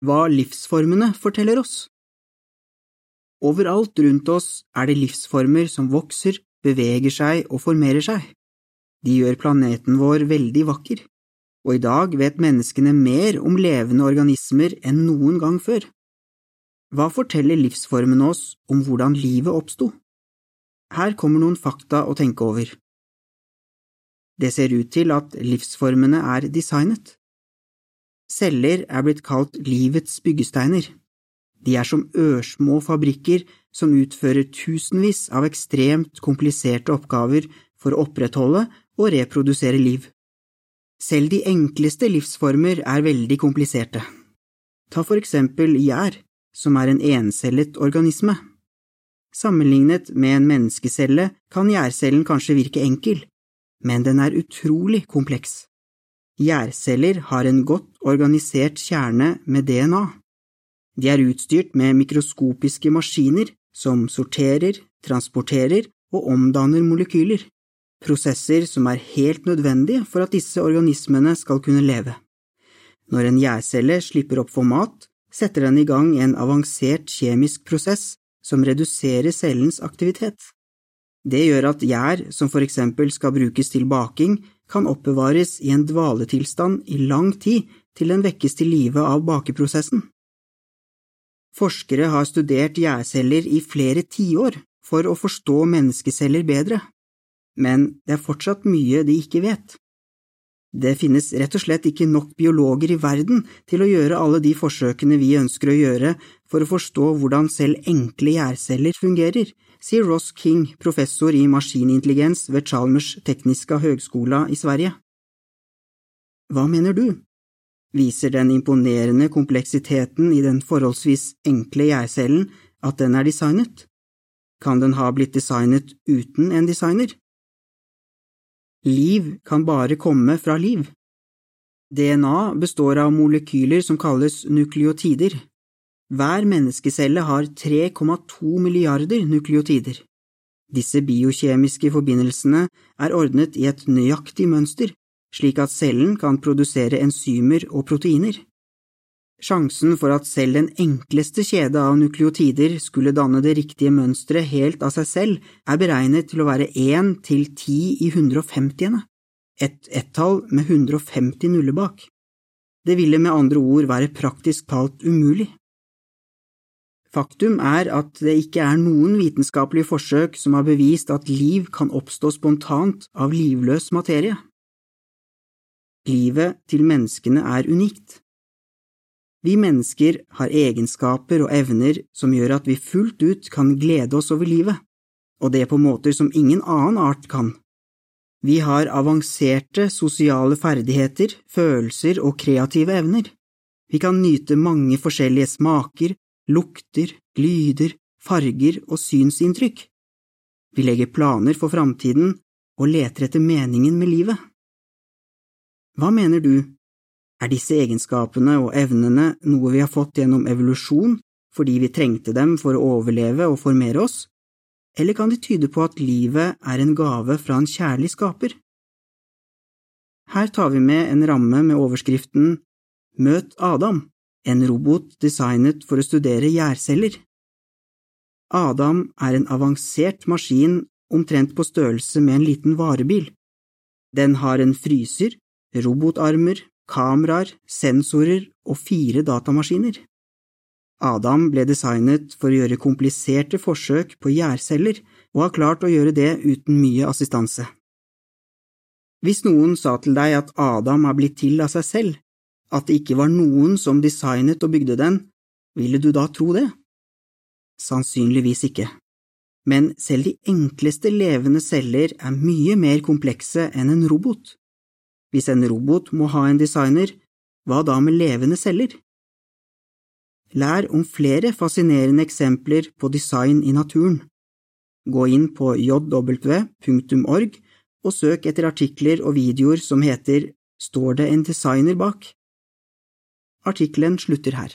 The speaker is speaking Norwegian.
hva livsformene forteller oss. Overalt rundt oss er det livsformer som vokser, beveger seg og formerer seg. De gjør planeten vår veldig vakker, og i dag vet menneskene mer om levende organismer enn noen gang før. Hva forteller livsformene oss om hvordan livet oppsto? Her kommer noen fakta å tenke over. Det ser ut til at livsformene er designet. Celler er blitt kalt livets byggesteiner. De er som ørsmå fabrikker som utfører tusenvis av ekstremt kompliserte oppgaver for å opprettholde og reprodusere liv. Selv de enkleste livsformer er veldig kompliserte. Ta for eksempel gjær, som er en encellet organisme. Sammenlignet med en menneskecelle kan gjærcellen kanskje virke enkel, men den er utrolig kompleks. Gjærceller har en godt organisert kjerne med DNA. De er utstyrt med mikroskopiske maskiner som sorterer, transporterer og omdanner molekyler, prosesser som er helt nødvendige for at disse organismene skal kunne leve. Når en gjærcelle slipper opp for mat, setter den i gang en avansert kjemisk prosess som reduserer cellens aktivitet. Det gjør at gjær som for eksempel skal brukes til baking, kan oppbevares i en dvaletilstand i lang tid til den vekkes til live av bakeprosessen. Forskere har studert gjærceller i flere tiår for å forstå menneskeceller bedre, men det er fortsatt mye de ikke vet. Det finnes rett og slett ikke nok biologer i verden til å gjøre alle de forsøkene vi ønsker å gjøre for å forstå hvordan selv enkle gjærceller fungerer, sier Ross King, professor i maskinintelligens ved Chalmers tekniska høgskola i Sverige. Hva mener du? Viser den imponerende kompleksiteten i den forholdsvis enkle gjærcellen at den er designet? Kan den ha blitt designet uten en designer? Liv kan bare komme fra liv. DNA består av molekyler som kalles nukleotider. Hver menneskecelle har 3,2 milliarder nukleotider. Disse biokjemiske forbindelsene er ordnet i et nøyaktig mønster, slik at cellen kan produsere enzymer og proteiner. Sjansen for at selv den enkleste kjede av nukleotider skulle danne det riktige mønsteret helt av seg selv, er beregnet til å være 1 til 10 i 150. Et ett-tall med 150 nuller bak. Det ville med andre ord være praktisk talt umulig. Faktum er at det ikke er noen vitenskapelige forsøk som har bevist at liv kan oppstå spontant av livløs materie. Livet til menneskene er unikt. Vi mennesker har egenskaper og evner som gjør at vi fullt ut kan glede oss over livet, og det på måter som ingen annen art kan. Vi har avanserte sosiale ferdigheter, følelser og kreative evner. Vi kan nyte mange forskjellige smaker, lukter, lyder, farger og synsinntrykk. Vi legger planer for framtiden og leter etter meningen med livet. Hva mener du, er disse egenskapene og evnene noe vi har fått gjennom evolusjon fordi vi trengte dem for å overleve og formere oss, eller kan de tyde på at livet er en gave fra en kjærlig skaper? Her tar vi med en ramme med overskriften Møt Adam, en robot designet for å studere gjærceller. Adam er en avansert maskin omtrent på størrelse med en liten varebil. Den har en fryser, robotarmer, kameraer, sensorer og fire datamaskiner. Adam ble designet for å gjøre kompliserte forsøk på gjærceller, og har klart å gjøre det uten mye assistanse. Hvis noen sa til deg at Adam har blitt til av seg selv, at det ikke var noen som designet og bygde den, ville du da tro det? Sannsynligvis ikke. Men selv de enkleste levende celler er mye mer komplekse enn en robot. Hvis en robot må ha en designer, hva da med levende celler? Lær om flere fascinerende eksempler på design i naturen. Gå inn på jw.org og søk etter artikler og videoer som heter Står det en designer bak? Artikkelen slutter her.